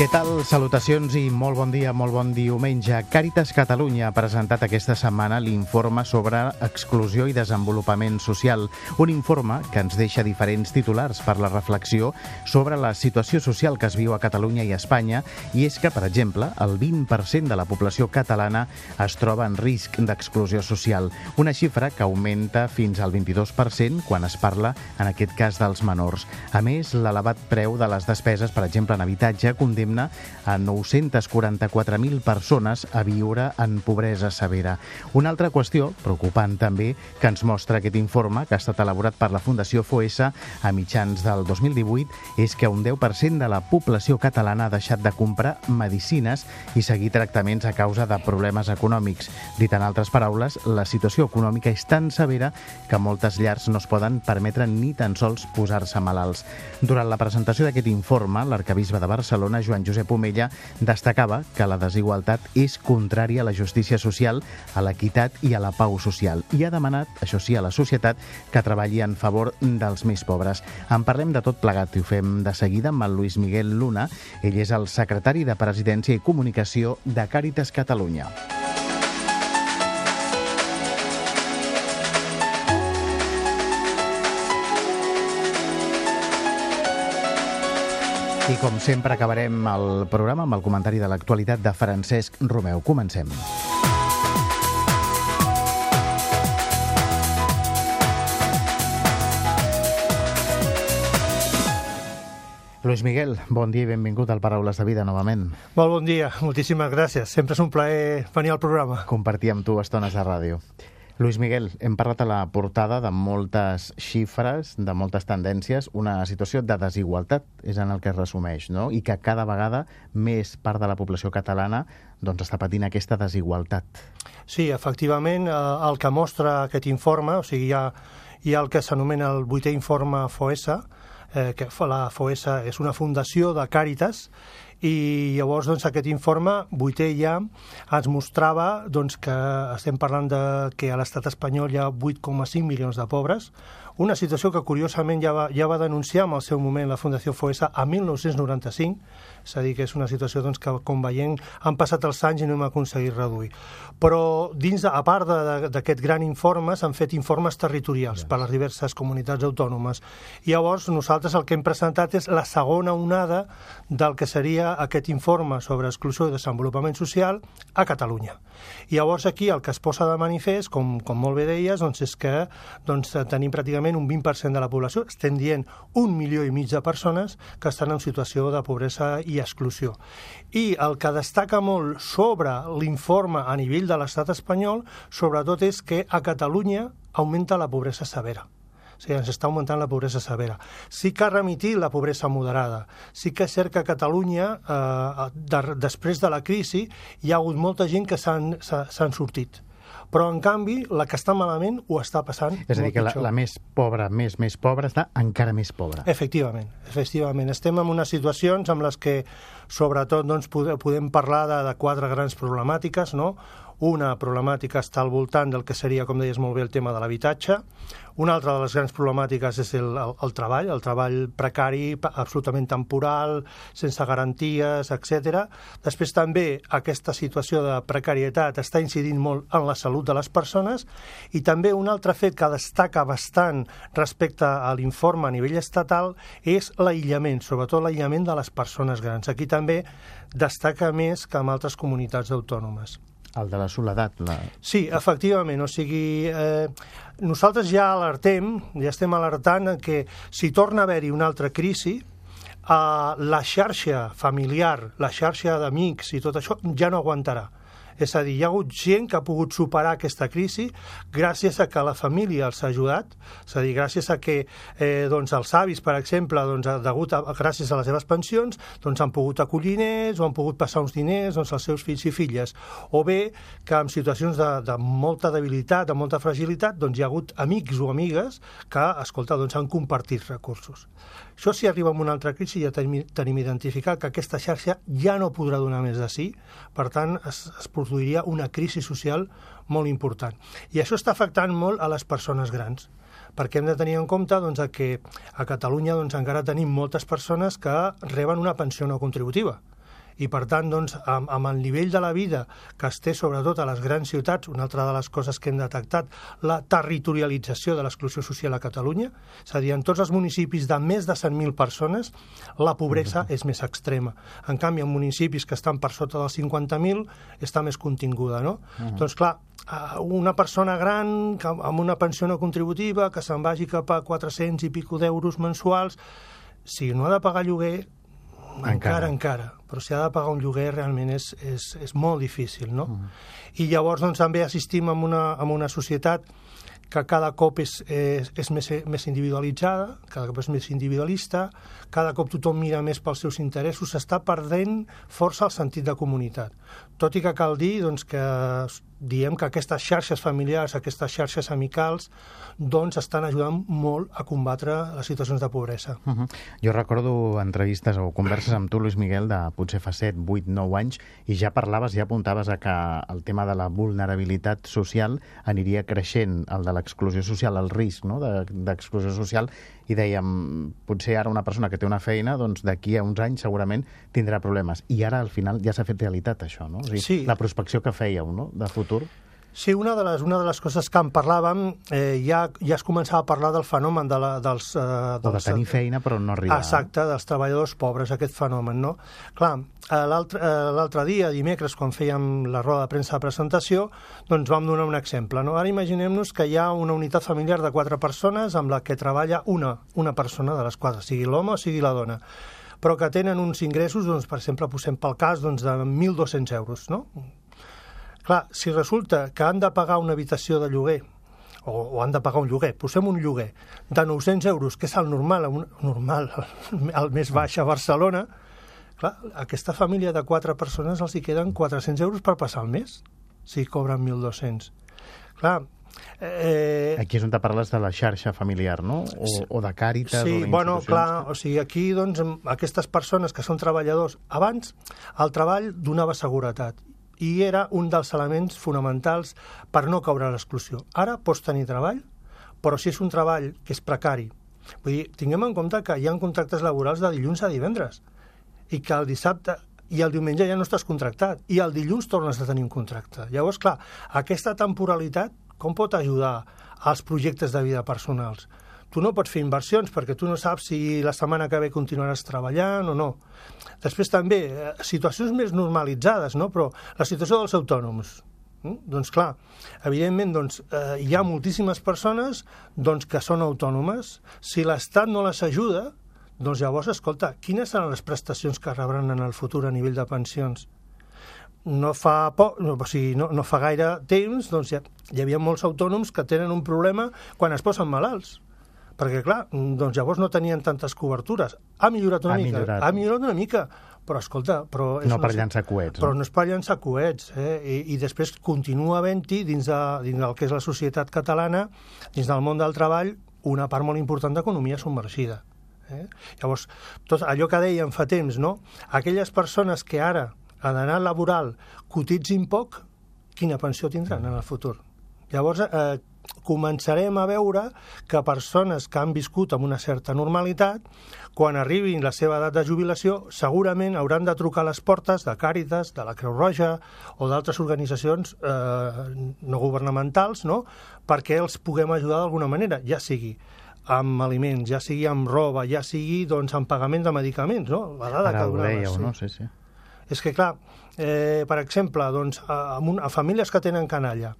Què tal? Salutacions i molt bon dia, molt bon diumenge. Càritas Catalunya ha presentat aquesta setmana l'informe sobre exclusió i desenvolupament social. Un informe que ens deixa diferents titulars per la reflexió sobre la situació social que es viu a Catalunya i a Espanya i és que, per exemple, el 20% de la població catalana es troba en risc d'exclusió social, una xifra que augmenta fins al 22% quan es parla, en aquest cas, dels menors. A més, l'elevat preu de les despeses, per exemple, en habitatge, condemna condemna a 944.000 persones a viure en pobresa severa. Una altra qüestió, preocupant també, que ens mostra aquest informe, que ha estat elaborat per la Fundació FOESA a mitjans del 2018, és que un 10% de la població catalana ha deixat de comprar medicines i seguir tractaments a causa de problemes econòmics. Dit en altres paraules, la situació econòmica és tan severa que moltes llars no es poden permetre ni tan sols posar-se malalts. Durant la presentació d'aquest informe, l'arcabisbe de Barcelona, Joan Josep Omella, destacava que la desigualtat és contrària a la justícia social, a l'equitat i a la pau social. I ha demanat, això sí, a la societat que treballi en favor dels més pobres. En parlem de tot plegat i ho fem de seguida amb el Luis Miguel Luna. Ell és el secretari de Presidència i Comunicació de Càritas Catalunya. I com sempre acabarem el programa amb el comentari de l'actualitat de Francesc Romeu. Comencem. Luis Miguel, bon dia i benvingut al Paraules de Vida novament. Molt bon dia, moltíssimes gràcies. Sempre és un plaer venir al programa. Compartir amb tu estones de ràdio. Luis Miguel, hem parlat a la portada de moltes xifres, de moltes tendències, una situació de desigualtat és en el que es resumeix, no? i que cada vegada més part de la població catalana doncs, està patint aquesta desigualtat. Sí, efectivament, eh, el que mostra aquest informe, o sigui, hi ha, hi ha el que s'anomena el vuitè informe FOESA, eh, que la FOESA és una fundació de Càritas, i llavors doncs, aquest informe, vuitè ja, ens mostrava doncs, que estem parlant de que a l'estat espanyol hi ha 8,5 milions de pobres, una situació que curiosament ja va, ja va denunciar en el seu moment la Fundació FOESA a 1995, és a dir, que és una situació doncs, que, com veiem, han passat els anys i no hem aconseguit reduir. Però, dins, de, a part d'aquest gran informe, s'han fet informes territorials per a les diverses comunitats autònomes. I llavors, nosaltres el que hem presentat és la segona onada del que seria aquest informe sobre exclusió i desenvolupament social a Catalunya. I llavors aquí el que es posa de manifest, com, com molt bé deies, doncs és que doncs, tenim pràcticament un 20% de la població, estem dient un milió i mig de persones que estan en situació de pobresa i exclusió. I el que destaca molt sobre l'informe a nivell de l'estat espanyol, sobretot és que a Catalunya augmenta la pobresa severa. O sigui, ens està augmentant la pobresa severa. Sí que ha remitit la pobresa moderada. Sí que és cert que a Catalunya, eh, de, després de la crisi, hi ha hagut molta gent que s'han sortit però en canvi la que està malament ho està passant És a dir, que la, la més pobra, més, més pobra, està encara més pobra. Efectivament, efectivament. Estem en unes situacions amb les que sobretot doncs, podem parlar de, de quatre grans problemàtiques, no? Una problemàtica està al voltant del que seria, com deies molt bé, el tema de l'habitatge. Una altra de les grans problemàtiques és el, el, el treball, el treball precari, absolutament temporal, sense garanties, etc. Després també aquesta situació de precarietat està incidint molt en la salut de les persones i també un altre fet que destaca bastant respecte a l'informe a nivell estatal és l'aïllament, sobretot l'aïllament de les persones grans. Aquí també destaca més que en altres comunitats autònomes. El de la soledat. La... Sí, efectivament. O sigui, eh, nosaltres ja alertem, ja estem alertant que si torna a haver-hi una altra crisi, eh, la xarxa familiar, la xarxa d'amics i tot això ja no aguantarà És a dir, hi ha hagut gent que ha pogut superar aquesta crisi gràcies a que la família els ha ajudat, és a dir, gràcies a que eh, doncs, els avis, per exemple, doncs, degut a, gràcies a les seves pensions, doncs, han pogut acollir nens o han pogut passar uns diners doncs, als seus fills i filles. O bé que en situacions de, de molta debilitat, de molta fragilitat, doncs, hi ha hagut amics o amigues que, escolta, doncs, han compartit recursos. Això si arriba amb una altra crisi ja tenim, tenim identificat que aquesta xarxa ja no podrà donar més de sí, per tant es, es produiria una crisi social molt important. I això està afectant molt a les persones grans perquè hem de tenir en compte doncs, que a Catalunya doncs, encara tenim moltes persones que reben una pensió no contributiva i per tant, doncs, amb, amb el nivell de la vida que es té sobretot a les grans ciutats, una altra de les coses que hem detectat, la territorialització de l'exclusió social a Catalunya, és a dir, en tots els municipis de més de 100.000 persones, la pobresa és més extrema. En canvi, en municipis que estan per sota dels 50.000 està més continguda, no? Uh -huh. Doncs clar, una persona gran que, amb una pensió no contributiva que se'n vagi cap a 400 i pico d'euros mensuals, si no ha de pagar lloguer, encara, encara, encara. Però si ha de pagar un lloguer realment és, és, és molt difícil, no? Mm. I llavors doncs, també assistim a una, a una societat que cada cop és, és, és més, més individualitzada, cada cop és més individualista, cada cop tothom mira més pels seus interessos, s'està perdent força el sentit de comunitat. Tot i que cal dir doncs, que diem que aquestes xarxes familiars, aquestes xarxes amicals, doncs estan ajudant molt a combatre les situacions de pobresa. Uh -huh. Jo recordo entrevistes o converses amb tu, Luis Miguel, de potser fa 7, 8, 9 anys, i ja parlaves, ja apuntaves a que el tema de la vulnerabilitat social aniria creixent, el de l'exclusió social, el risc no? d'exclusió de, social, i dèiem, potser ara una persona que té una feina, doncs d'aquí a uns anys segurament tindrà problemes. I ara, al final, ja s'ha fet realitat això, no? O sigui, sí. La prospecció que fèieu, no?, de futur? Sí, una de les, una de les coses que en parlàvem, eh, ja, ja es començava a parlar del fenomen de la, dels, eh, dels... O de tenir feina però no arribar. Exacte, dels treballadors pobres, aquest fenomen, no? Clar, eh, l'altre dia, dimecres, quan fèiem la roda de premsa de presentació, doncs vam donar un exemple, no? Ara imaginem-nos que hi ha una unitat familiar de quatre persones amb la que treballa una, una persona de les quatre, sigui l'home o sigui la dona però que tenen uns ingressos, doncs, per exemple, posem pel cas doncs, de 1.200 euros, no? Clar, si resulta que han de pagar una habitació de lloguer o, o han de pagar un lloguer, posem un lloguer de 900 euros, que és el normal, un, normal el, més baix a Barcelona, clar, aquesta família de quatre persones els hi queden 400 euros per passar el mes, si cobren 1.200. Clar, Eh, aquí és on te parles de la xarxa familiar, no? O, o de Càritas sí, o bueno, clar, o sigui, aquí doncs, aquestes persones que són treballadors, abans el treball donava seguretat i era un dels elements fonamentals per no caure a l'exclusió. Ara pots tenir treball, però si és un treball que és precari, vull dir, tinguem en compte que hi ha contractes laborals de dilluns a divendres i que el dissabte i el diumenge ja no estàs contractat i el dilluns tornes a tenir un contracte. Llavors, clar, aquesta temporalitat com pot ajudar als projectes de vida personals? Tu no pots fer inversions perquè tu no saps si la setmana que ve continuaràs treballant o no. Després també, eh, situacions més normalitzades, no? però la situació dels autònoms. Mm? Doncs clar, evidentment doncs, eh, hi ha moltíssimes persones doncs, que són autònomes. Si l'Estat no les ajuda, doncs llavors, escolta, quines seran les prestacions que rebran en el futur a nivell de pensions? no fa, poc, no, o sigui, no, no fa gaire temps doncs hi, ha, hi havia molts autònoms que tenen un problema quan es posen malalts perquè clar, doncs llavors no tenien tantes cobertures. Ha millorat una ha mica, millorat. ha millorat una mica, però escolta... Però és no per llançar coets. Però no és per llançar coets, eh? I, i després continua havent-hi, dins, de, dins del que és la societat catalana, dins del món del treball, una part molt important d'economia submergida. Eh? Llavors, tot allò que dèiem fa temps, no? Aquelles persones que ara, a l'anar laboral, cotitzin poc, quina pensió tindran en el futur? Llavors, eh, començarem a veure que persones que han viscut amb una certa normalitat, quan arribin la seva edat de jubilació, segurament hauran de trucar a les portes de Càritas, de la Creu Roja o d'altres organitzacions eh, no governamentals, no?, perquè els puguem ajudar d'alguna manera, ja sigui amb aliments, ja sigui amb roba, ja sigui doncs, amb pagament de medicaments, no? La dada Ara que ho dèieu, sí. no? Sí, sí. És que, clar, eh, per exemple, doncs, a, a, a famílies que tenen canalla,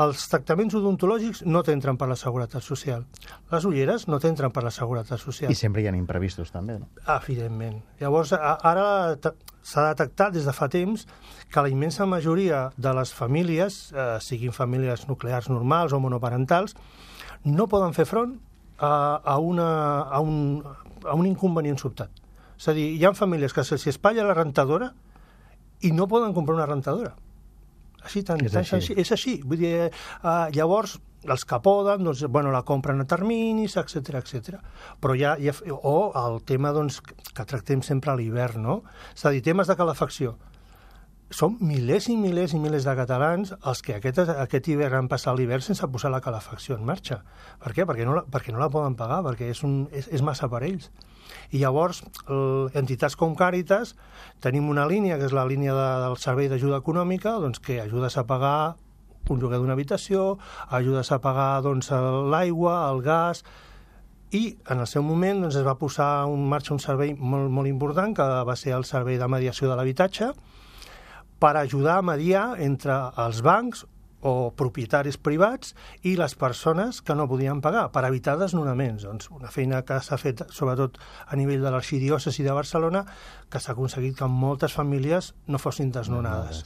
els tractaments odontològics no t'entren per la Seguretat Social. Les ulleres no t'entren per la Seguretat Social. I sempre hi ha imprevistos, també, no? Evidentment. Llavors, ara s'ha detectat des de fa temps que la immensa majoria de les famílies, eh, siguin famílies nuclears normals o monoparentals, no poden fer front a, a, una, a, un, a un inconvenient sobtat. És a dir, hi ha famílies que se'ls espatlla la rentadora i no poden comprar una rentadora així, tant, és, així. així. és així. Vull dir, eh, llavors, els que poden, doncs, bueno, la compren a terminis, etc etc. Però ja, ja... O el tema, doncs, que tractem sempre a l'hivern, no? És a dir, temes de calefacció. Són milers i milers i milers de catalans els que aquest, aquest hivern han passat l'hivern sense posar la calefacció en marxa. Per què? Perquè no la, perquè no la poden pagar, perquè és, un, és, és massa per ells. I llavors, el, entitats com Càritas, tenim una línia, que és la línia de, del Servei d'Ajuda Econòmica, doncs, que ajudes a pagar un lloguer d'una habitació, ajudes a pagar doncs, l'aigua, el gas, i en el seu moment doncs, es va posar en marxa un servei molt, molt important, que va ser el servei de mediació de l'habitatge, per ajudar a mediar entre els bancs o propietaris privats i les persones que no podien pagar per evitar desnonaments. Doncs una feina que s'ha fet sobretot a nivell de l'arxidiòcesi de Barcelona que s'ha aconseguit que moltes famílies no fossin desnonades.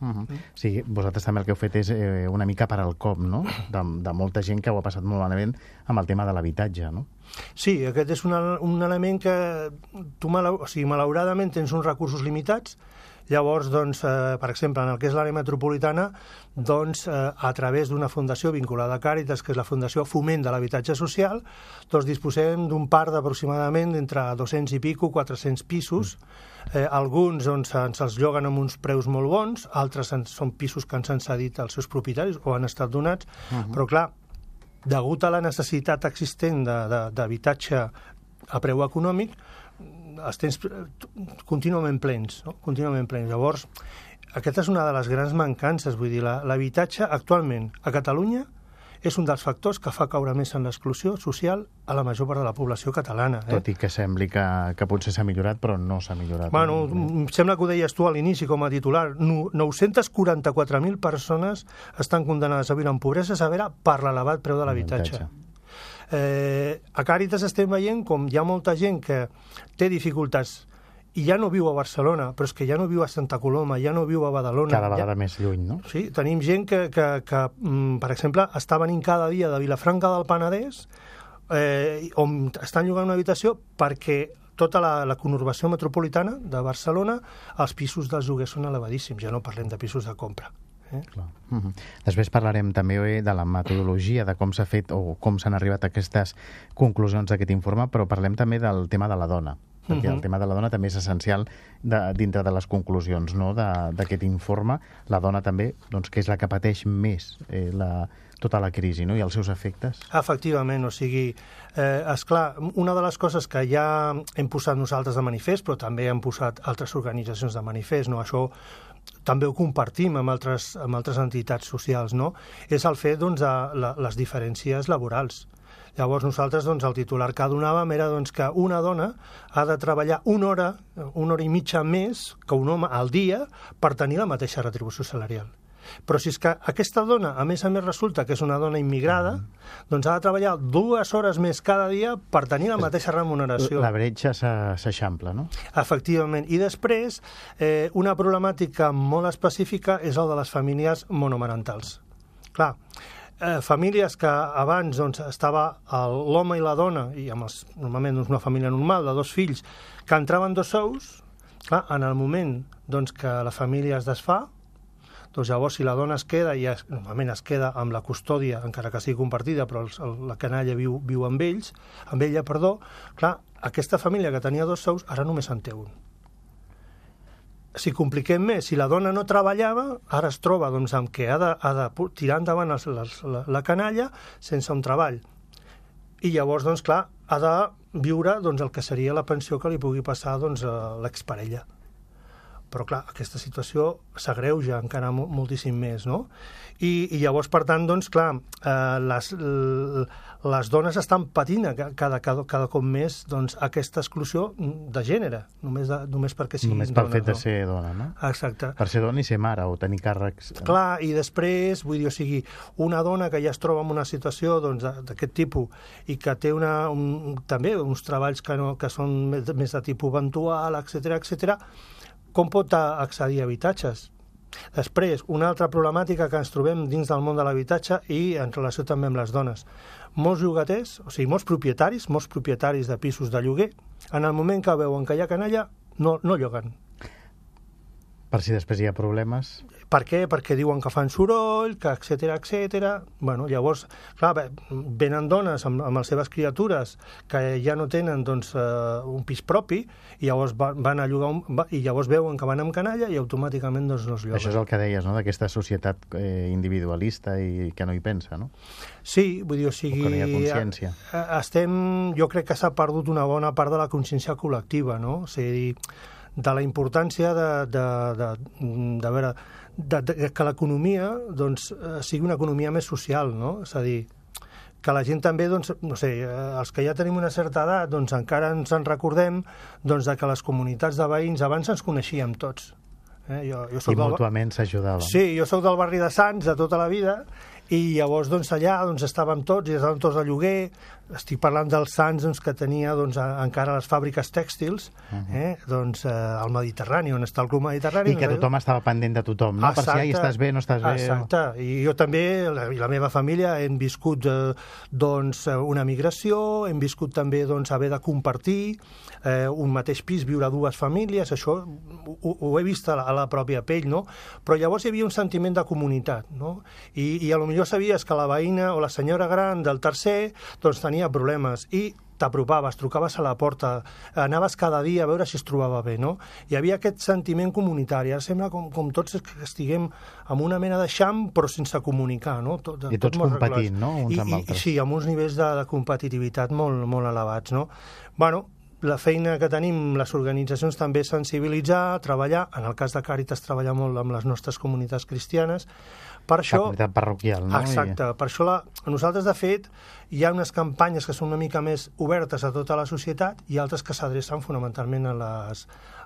Uh -huh. mm. Sí, vosaltres també el que heu fet és eh, una mica per al cop, no?, de, de molta gent que ho ha passat molt malament amb el tema de l'habitatge, no? Sí, aquest és un, un element que tu, o sigui, malauradament, tens uns recursos limitats Llavors, doncs, eh, per exemple, en el que és l'àrea metropolitana, doncs, eh, a través d'una fundació vinculada a Càritas, que és la Fundació Foment de l'Habitatge Social, doncs disposem d'un parc d'aproximadament entre 200 i pico, 400 pisos. Eh, alguns doncs, ens els lloguen amb uns preus molt bons, altres ens, són pisos que ens han cedit als seus propietaris o han estat donats, uh -huh. però clar, degut a la necessitat existent d'habitatge a preu econòmic, els tens contínuament plens, no? contínuament plens. Llavors, aquesta és una de les grans mancances, vull dir, l'habitatge actualment a Catalunya és un dels factors que fa caure més en l'exclusió social a la major part de la població catalana. Eh? Tot i que sembli que, que potser s'ha millorat, però no s'ha millorat. Bueno, em sembla que ho deies tu a l'inici com a titular. 944.000 persones estan condemnades a viure en pobresa severa per l'elevat preu de l'habitatge. Eh, a Càritas estem veient com hi ha molta gent que té dificultats i ja no viu a Barcelona, però és que ja no viu a Santa Coloma, ja no viu a Badalona. Cada vegada ja... més lluny, no? Sí, tenim gent que, que, que mm, per exemple, està venint cada dia de Vilafranca del Penedès, eh, on estan llogant una habitació perquè tota la, la conurbació metropolitana de Barcelona, els pisos dels lloguers són elevadíssims, ja no parlem de pisos de compra. Eh? Clar. Uh -huh. Després parlarem també de la metodologia, de com s'ha fet o com s'han arribat a aquestes conclusions d'aquest informe, però parlem també del tema de la dona perquè uh -huh. el tema de la dona també és essencial de, dintre de les conclusions no? d'aquest informe. La dona també, doncs, que és la que pateix més eh, la, tota la crisi no? i els seus efectes. Efectivament, o sigui, eh, és clar, una de les coses que ja hem posat nosaltres de manifest, però també hem posat altres organitzacions de manifest, no? això també ho compartim amb altres, amb altres entitats socials, no? és el fet doncs, de la, les diferències laborals. Llavors nosaltres doncs, el titular que donàvem era doncs, que una dona ha de treballar una hora, una hora i mitja més que un home al dia per tenir la mateixa retribució salarial. Però si és que aquesta dona, a més a més, resulta que és una dona immigrada, mm. doncs ha de treballar dues hores més cada dia per tenir la mateixa remuneració. La bretxa s'eixampla, no? Efectivament. I després, eh, una problemàtica molt específica és el de les famílies monomarentals. Clar, eh, famílies que abans doncs, estava l'home i la dona, i amb els, normalment doncs, una família normal de dos fills, que entraven dos sous, clar, en el moment doncs, que la família es desfà, doncs llavors, si la dona es queda, es, normalment es queda amb la custòdia, encara que sigui compartida, però el, el, la canalla viu, viu amb ells, amb ella, perdó, clar, aquesta família que tenia dos sous, ara només en té un. Si compliquem més, si la dona no treballava, ara es troba doncs, amb que ha de, ha de tirar endavant els, les, la, la canalla sense un treball. I llavors, doncs, clar, ha de viure doncs, el que seria la pensió que li pugui passar doncs, a l'exparella però clar, aquesta situació s'agreuja encara moltíssim més, no? I, i llavors, per tant, doncs, clar, eh, les, les dones estan patint cada, cada, cada cop més doncs, aquesta exclusió de gènere, només, de, només perquè siguin Només pel dones, fet de no? ser dona, no? Exacte. Per ser dona i ser mare o tenir càrrecs... Clar, i després, vull dir, o sigui, una dona que ja es troba en una situació doncs, d'aquest doncs, tipus i que té una, un, també uns treballs que, no, que són més, més de tipus eventual, etc etc com pot accedir a habitatges? Després, una altra problemàtica que ens trobem dins del món de l'habitatge i en relació també amb les dones. Molts llogaters, o sigui, molts propietaris, molts propietaris de pisos de lloguer, en el moment que veuen que hi ha canalla, no, no lloguen. Per si després hi ha problemes? Per què? Perquè diuen que fan soroll, que etc etc. Bueno, llavors, clar, venen dones amb, amb les seves criatures que ja no tenen doncs, uh, un pis propi i llavors van a llogar un, i llavors veuen que van amb canalla i automàticament doncs, no es lloguen. Això és el que deies, no?, d'aquesta societat eh, individualista i que no hi pensa, no? Sí, vull dir, o sigui... O que no hi ha consciència. Estem... Jo crec que s'ha perdut una bona part de la consciència col·lectiva, no? O sigui, de la importància de, de, de, de, de veure, de, de, que l'economia doncs, eh, sigui una economia més social, no? És a dir, que la gent també, doncs, no sé, eh, els que ja tenim una certa edat, doncs encara ens en recordem doncs, de que les comunitats de veïns abans ens coneixíem tots. Eh? Jo, jo soc I mútuament s'ajudava. Sí, jo sóc del barri de Sants de tota la vida i llavors doncs, allà doncs, estàvem tots i estàvem tots de lloguer, estic parlant dels Sants doncs, que tenia doncs, encara les fàbriques tèxtils uh -huh. eh, doncs, eh, al Mediterrani, on està el Club Mediterrani. I que tothom estava pendent de tothom, no? Exacte, per si estàs bé, no estàs bé. Exacte, i jo també, la, i la meva família, hem viscut eh, doncs, una migració, hem viscut també doncs, haver de compartir eh, un mateix pis, viure a dues famílies, això ho, ho he vist a la, a la pròpia pell, no? Però llavors hi havia un sentiment de comunitat, no? I, i a lo millor sabies que la veïna o la senyora gran del tercer doncs tenia problemes i t'apropaves, trucaves a la porta, anaves cada dia a veure si es trobava bé, no? Hi havia aquest sentiment comunitari. Ara sembla com, com tots estiguem amb una mena de xam, però sense comunicar, no? Tot, I tots tot competint, no?, uns I, amb altres. I, sí, amb uns nivells de, de competitivitat molt, molt elevats, no? Bueno, la feina que tenim les organitzacions també és sensibilitzar, treballar, en el cas de Càritas treballar molt amb les nostres comunitats cristianes, per això, la comunitat parroquial, no? Exacte. Per això la, nosaltres, de fet, hi ha unes campanyes que són una mica més obertes a tota la societat i altres que s'adrecen fonamentalment a les,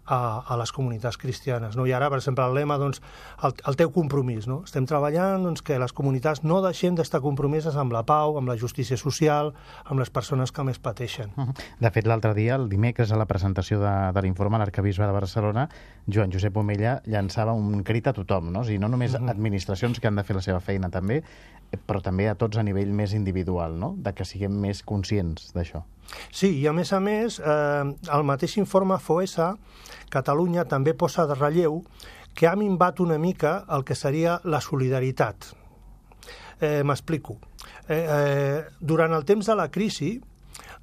a, a les comunitats cristianes. No? I ara, per exemple, el lema, doncs, el, el teu compromís. No? Estem treballant doncs, que les comunitats no deixem d'estar compromeses amb la pau, amb la justícia social, amb les persones que més pateixen. De fet, l'altre dia, el dimecres, a la presentació de, de l'informe, l'arcabisbe de Barcelona, Joan Josep Omella llançava un crit a tothom, no? O sigui, no només -huh. administracions que han de fer la seva feina també, però també a tots a nivell més individual, no? De que siguem més conscients d'això. Sí, i a més a més, eh, el mateix informe FOESA, Catalunya també posa de relleu que ha minvat una mica el que seria la solidaritat. Eh, M'explico. Eh, eh, durant el temps de la crisi,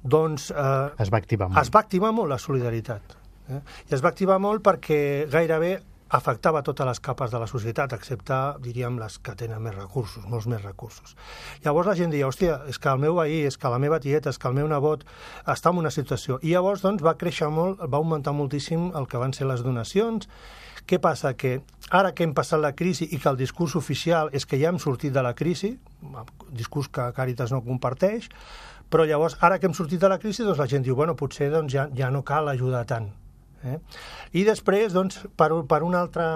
doncs... Eh, es va activar molt. Es va activar molt la solidaritat. Eh? I es va activar molt perquè gairebé afectava totes les capes de la societat, excepte, diríem, les que tenen més recursos, molts més recursos. Llavors la gent deia, hòstia, és que el meu veí, és que la meva tieta, és que el meu nebot està en una situació. I llavors, doncs, va créixer molt, va augmentar moltíssim el que van ser les donacions. Què passa? Que ara que hem passat la crisi i que el discurs oficial és que ja hem sortit de la crisi, discurs que Càritas no comparteix, però llavors, ara que hem sortit de la crisi, doncs la gent diu, bueno, potser doncs, ja, ja no cal ajudar tant Eh? I després, doncs, per, per, una altra,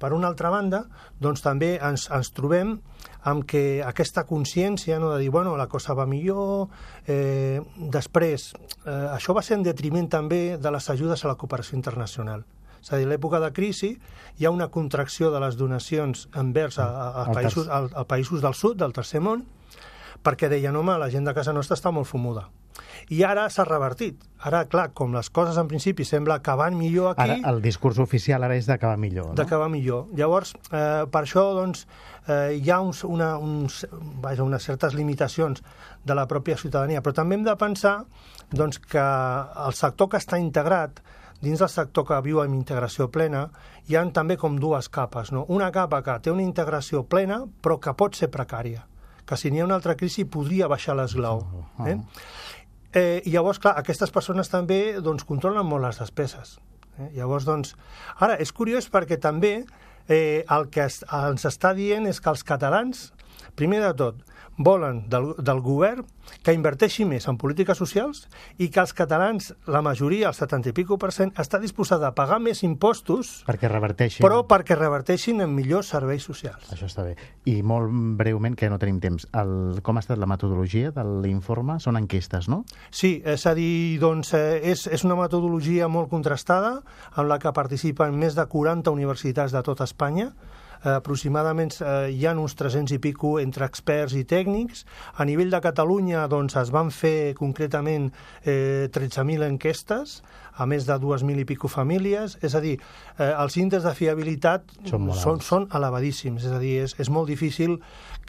per una altra banda, doncs també ens, ens trobem amb que aquesta consciència no, de dir, bueno, la cosa va millor, eh, després, eh, això va ser en detriment també de les ajudes a la cooperació internacional. És a dir, a l'època de crisi hi ha una contracció de les donacions envers a, a, a, països, a, a països del sud, del tercer món, perquè deien, home, la gent de casa nostra està molt fumuda. I ara s'ha revertit. Ara, clar, com les coses en principi sembla que van millor aquí... Ara, el discurs oficial ara és d'acabar millor, no? D'acabar millor. Llavors, eh, per això, doncs, eh, hi ha uns, una, uns, vaja, unes certes limitacions de la pròpia ciutadania, però també hem de pensar doncs, que el sector que està integrat dins del sector que viu amb integració plena, hi han també com dues capes. No? Una capa que té una integració plena, però que pot ser precària que si n'hi ha una altra crisi podria baixar l'esglau. Eh? Eh, I llavors, clar, aquestes persones també doncs, controlen molt les despeses. Eh? Llavors, doncs... Ara, és curiós perquè també eh, el que es, ens està dient és que els catalans, primer de tot, volen del, del govern que inverteixi més en polítiques socials i que els catalans, la majoria, el 70 i pico per cent, està disposada a pagar més impostos perquè reverteixin. però perquè reverteixin en millors serveis socials. Això està bé. I molt breument, que no tenim temps, el, com ha estat la metodologia de l'informe? Són enquestes, no? Sí, és a dir, doncs, eh, és, és una metodologia molt contrastada en la que participen més de 40 universitats de tota Espanya, aproximadament eh, hi ha uns 300 i pico entre experts i tècnics. A nivell de Catalunya doncs, es van fer concretament eh, 13.000 enquestes a més de 2.000 i pico famílies, és a dir, eh, els índexs de fiabilitat Són són, són elevadíssims, és a dir, és, és molt difícil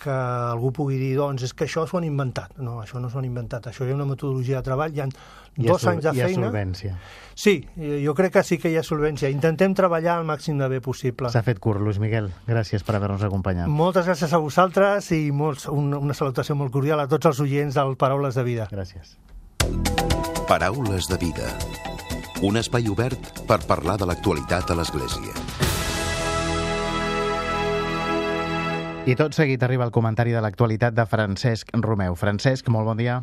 que algú pugui dir, doncs, és que això s'ho han inventat. No, això no s'ho han inventat, això hi ha una metodologia de treball, hi ha Hi ha dos anys de hi ha feina. solvència. Sí, eh, jo crec que sí que hi ha solvència. Intentem treballar el màxim de bé possible. S'ha fet curt, Luis Miguel. Gràcies per haver-nos acompanyat. Moltes gràcies a vosaltres i molts, una, una salutació molt cordial a tots els oients del Paraules de Vida. Gràcies. Paraules de vida. Un espai obert per parlar de l'actualitat a l'Església. I tot seguit arriba el comentari de l'actualitat de Francesc Romeu. Francesc, molt bon dia.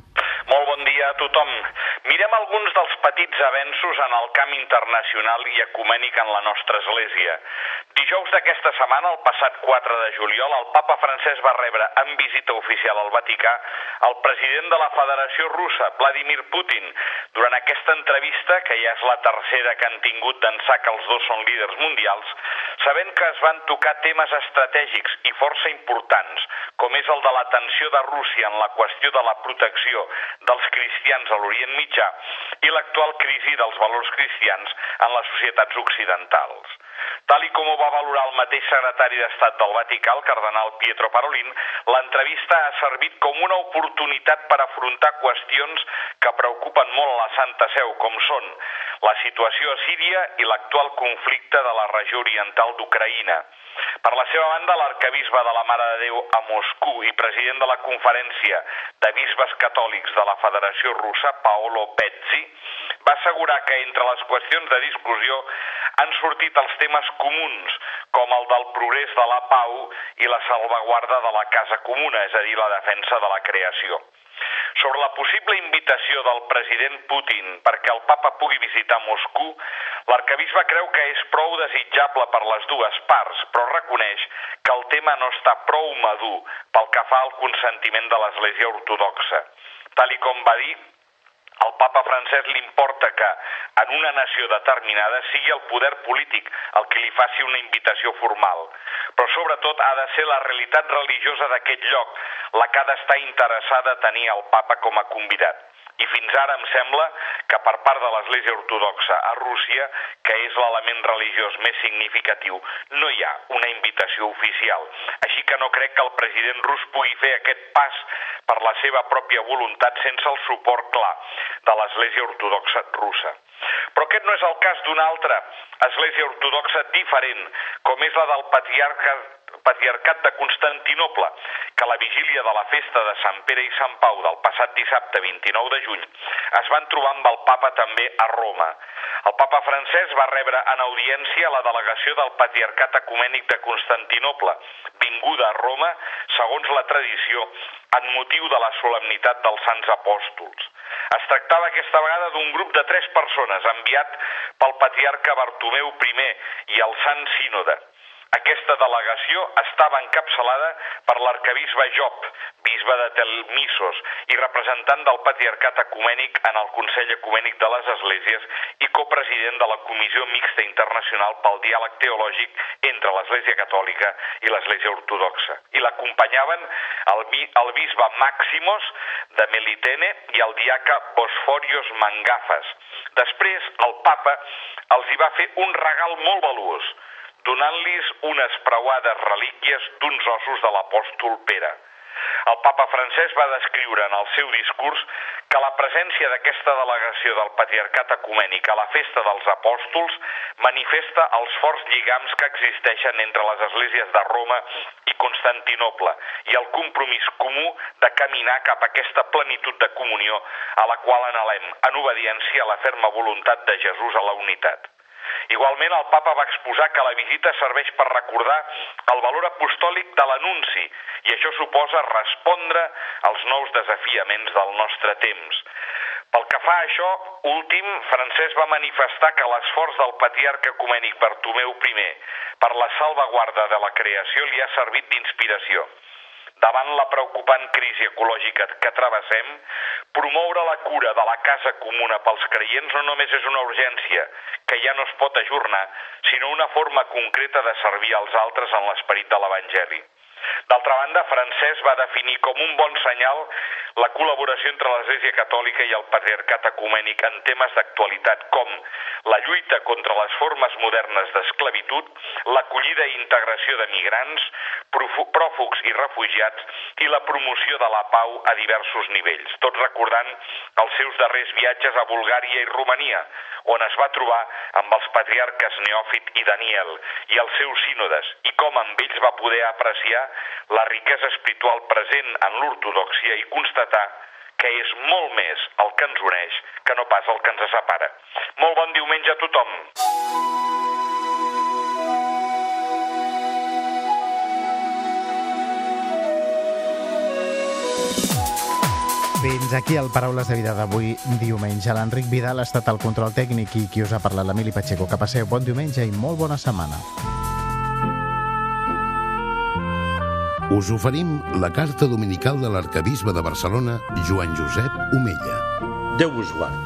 Molt bon dia a tothom. Mirem alguns dels petits avenços en el camp internacional i ecumènic en la nostra Església. Dijous d'aquesta setmana, el passat 4 de juliol, el papa francès va rebre en visita oficial al Vaticà el president de la Federació Russa, Vladimir Putin. Durant aquesta entrevista, que ja és la tercera que han tingut d'ençà que els dos són líders mundials, sabent que es van tocar temes estratègics i força importants, com és el de l'atenció de Rússia en la qüestió de la protecció dels cristians a l'Orient Mitjà i l'actual crisi dels valors cristians en les societats occidentals. Tal i com ho va valorar el mateix secretari d'Estat del Vaticà, el cardenal Pietro Parolin, l'entrevista ha servit com una oportunitat per afrontar qüestions que preocupen molt la Santa Seu, com són la situació a Síria i l'actual conflicte de la regió oriental d'Ucraïna. Per la seva banda, l'arcabisbe de la Mare de Déu a Moscou i president de la Conferència de Bisbes Catòlics de la Federació Russa, Paolo Pezzi, va assegurar que entre les qüestions de discussió han sortit els temes comuns, com el del progrés de la pau i la salvaguarda de la casa comuna, és a dir, la defensa de la creació. Sobre la possible invitació del president Putin perquè el papa pugui visitar Moscou, l'arcabisbe creu que és prou desitjable per les dues parts, però reconeix que el tema no està prou madur pel que fa al consentiment de l'Església Ortodoxa. Tal i com va dir, al papa francès li importa que, en una nació determinada, sigui el poder polític el que li faci una invitació formal. Però sobretot ha de ser la realitat religiosa d'aquest lloc la que ha d'estar interessada a tenir el papa com a convidat. I fins ara em sembla que per part de l'Església Ortodoxa a Rússia, que és l'element religiós més significatiu, no hi ha una invitació oficial. Així que no crec que el president rus pugui fer aquest pas per la seva pròpia voluntat sense el suport clar de l'Església Ortodoxa russa. Però aquest no és el cas d'una altra Església Ortodoxa diferent, com és la del patriarca Patriarcat de Constantinople, que a la vigília de la festa de Sant Pere i Sant Pau del passat dissabte 29 de juny es van trobar amb el papa també a Roma. El papa francès va rebre en audiència la delegació del Patriarcat Ecumènic de Constantinople, vinguda a Roma, segons la tradició, en motiu de la solemnitat dels Sants Apòstols. Es tractava aquesta vegada d'un grup de tres persones enviat pel patriarca Bartomeu I i el Sant Sínode. Aquesta delegació estava encapçalada per l'arcabisbe Job, bisbe de Telmissos i representant del Patriarcat Ecumènic en el Consell Ecumènic de les Esglésies i copresident de la Comissió Mixta Internacional pel Diàleg Teològic entre l'Església Catòlica i l'Església Ortodoxa. I l'acompanyaven el, el bisbe Màximos de Melitene i el diaca Bosforios Mangafas. Després, el papa els hi va fer un regal molt valuós, donant-los unes preuades relíquies d'uns ossos de l'apòstol Pere. El papa francès va descriure en el seu discurs que la presència d'aquesta delegació del Patriarcat Ecumènic a la festa dels apòstols manifesta els forts lligams que existeixen entre les esglésies de Roma i Constantinople i el compromís comú de caminar cap a aquesta plenitud de comunió a la qual anhelem en obediència a la ferma voluntat de Jesús a la unitat. Igualment, el papa va exposar que la visita serveix per recordar el valor apostòlic de l'anunci i això suposa respondre als nous desafiaments del nostre temps. Pel que fa a això, últim, Francesc va manifestar que l'esforç del patriarca ecumènic Bartomeu I per la salvaguarda de la creació li ha servit d'inspiració. Davant la preocupant crisi ecològica que travessem, promoure la cura de la casa comuna pels creients no només és una urgència que ja no es pot ajornar, sinó una forma concreta de servir als altres en l'esperit de l'Evangeli. D'altra banda, Francesc va definir com un bon senyal la col·laboració entre l'Església Catòlica i el Patriarcat Ecumènic en temes d'actualitat com la lluita contra les formes modernes d'esclavitud, l'acollida i integració de migrants, pròfugs i refugiats i la promoció de la pau a diversos nivells, tot recordant els seus darrers viatges a Bulgària i Romania, on es va trobar amb els patriarques Neòfit i Daniel i els seus sínodes, i com amb ells va poder apreciar la riquesa espiritual present en l'ortodoxia i constatar que és molt més el que ens uneix que no pas el que ens separa. Molt bon diumenge a tothom! Fins aquí el Paraules de Vida d'avui diumenge. L'Enric Vidal ha estat al control tècnic i qui us ha parlat l'Emili Pacheco. Que passeu bon diumenge i molt bona setmana. Us oferim la carta dominical de l'arcabisbe de Barcelona, Joan Josep Omella. Déu vos guard.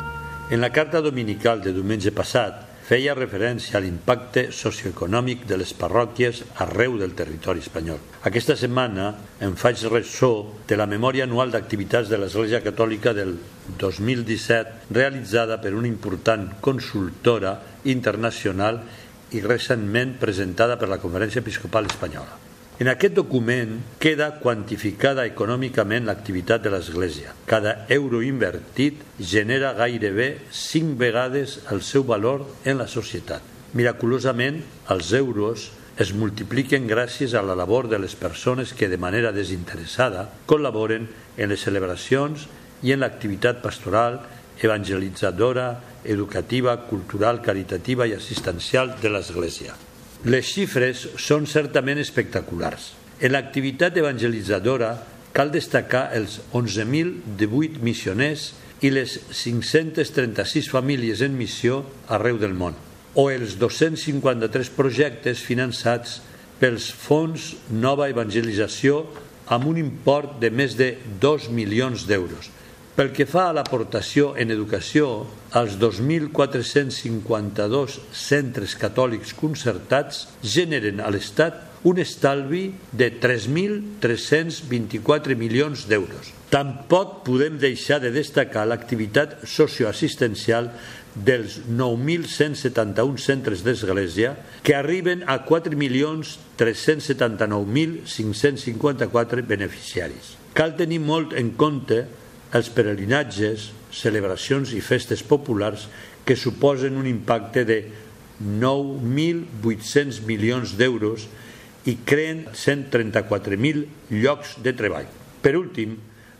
En la carta dominical de diumenge passat feia referència a l'impacte socioeconòmic de les parròquies arreu del territori espanyol. Aquesta setmana em faig ressò de la memòria anual d'activitats de l'Església Catòlica del 2017 realitzada per una important consultora internacional i recentment presentada per la Conferència Episcopal Espanyola. En aquest document queda quantificada econòmicament l'activitat de l'Església. Cada euro invertit genera gairebé cinc vegades el seu valor en la societat. Miraculosament, els euros es multipliquen gràcies a la labor de les persones que de manera desinteressada col·laboren en les celebracions i en l'activitat pastoral, evangelitzadora, educativa, cultural, caritativa i assistencial de l'Església. Les xifres són certament espectaculars. En l'activitat evangelitzadora cal destacar els 11.018 missioners i les 536 famílies en missió arreu del món, o els 253 projectes finançats pels fons Nova Evangelització amb un import de més de 2 milions d'euros, pel que fa a l'aportació en educació, els 2.452 centres catòlics concertats generen a l'Estat un estalvi de 3.324 milions d'euros. Tampoc podem deixar de destacar l'activitat socioassistencial dels 9.171 centres d'església que arriben a 4.379.554 beneficiaris. Cal tenir molt en compte els peregrinatges, celebracions i festes populars que suposen un impacte de 9.800 milions d'euros i creen 134.000 llocs de treball. Per últim,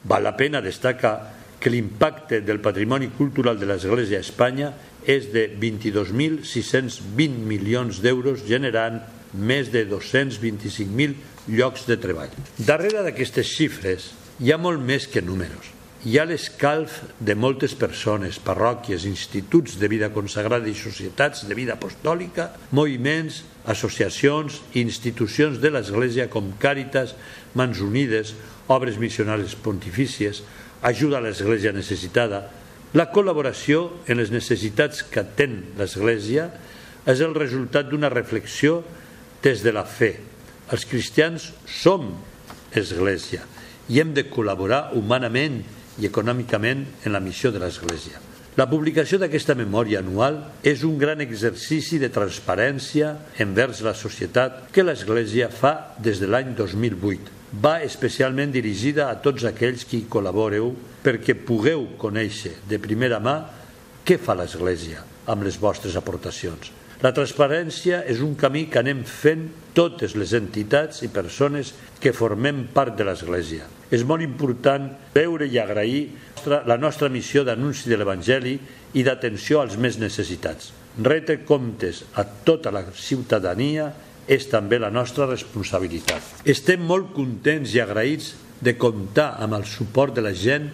val la pena destacar que l'impacte del patrimoni cultural de l'Església a Espanya és de 22.620 milions d'euros generant més de 225.000 llocs de treball. Darrere d'aquestes xifres hi ha molt més que números hi ha l'escalf de moltes persones, parròquies, instituts de vida consagrada i societats de vida apostòlica, moviments, associacions i institucions de l'Església com Càritas, Mans Unides, obres missionals pontifícies, ajuda a l'Església necessitada. La col·laboració en les necessitats que atén l'Església és el resultat d'una reflexió des de la fe. Els cristians som Església i hem de col·laborar humanament i econòmicament en la missió de l'Església. La publicació d'aquesta memòria anual és un gran exercici de transparència envers la societat que l'Església fa des de l'any 2008. Va especialment dirigida a tots aquells que hi col·laboreu perquè pugueu conèixer de primera mà què fa l'Església, amb les vostres aportacions. La transparència és un camí que anem fent totes les entitats i persones que formem part de l'Església. És molt important veure i agrair la nostra missió d'anunci de l'Evangeli i d'atenció als més necessitats. Rete comptes a tota la ciutadania és també la nostra responsabilitat. Estem molt contents i agraïts de comptar amb el suport de la gent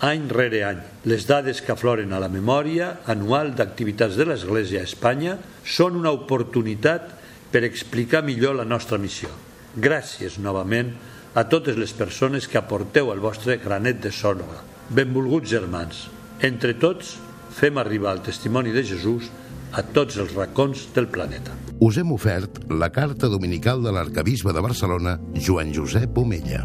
any rere any. Les dades que afloren a la memòria anual d'activitats de l'Església a Espanya són una oportunitat per explicar millor la nostra missió. Gràcies novament a totes les persones que aporteu el vostre granet de sònoga. Benvolguts germans, entre tots fem arribar el testimoni de Jesús a tots els racons del planeta. Us hem ofert la carta dominical de l'arcabisbe de Barcelona, Joan Josep Omella.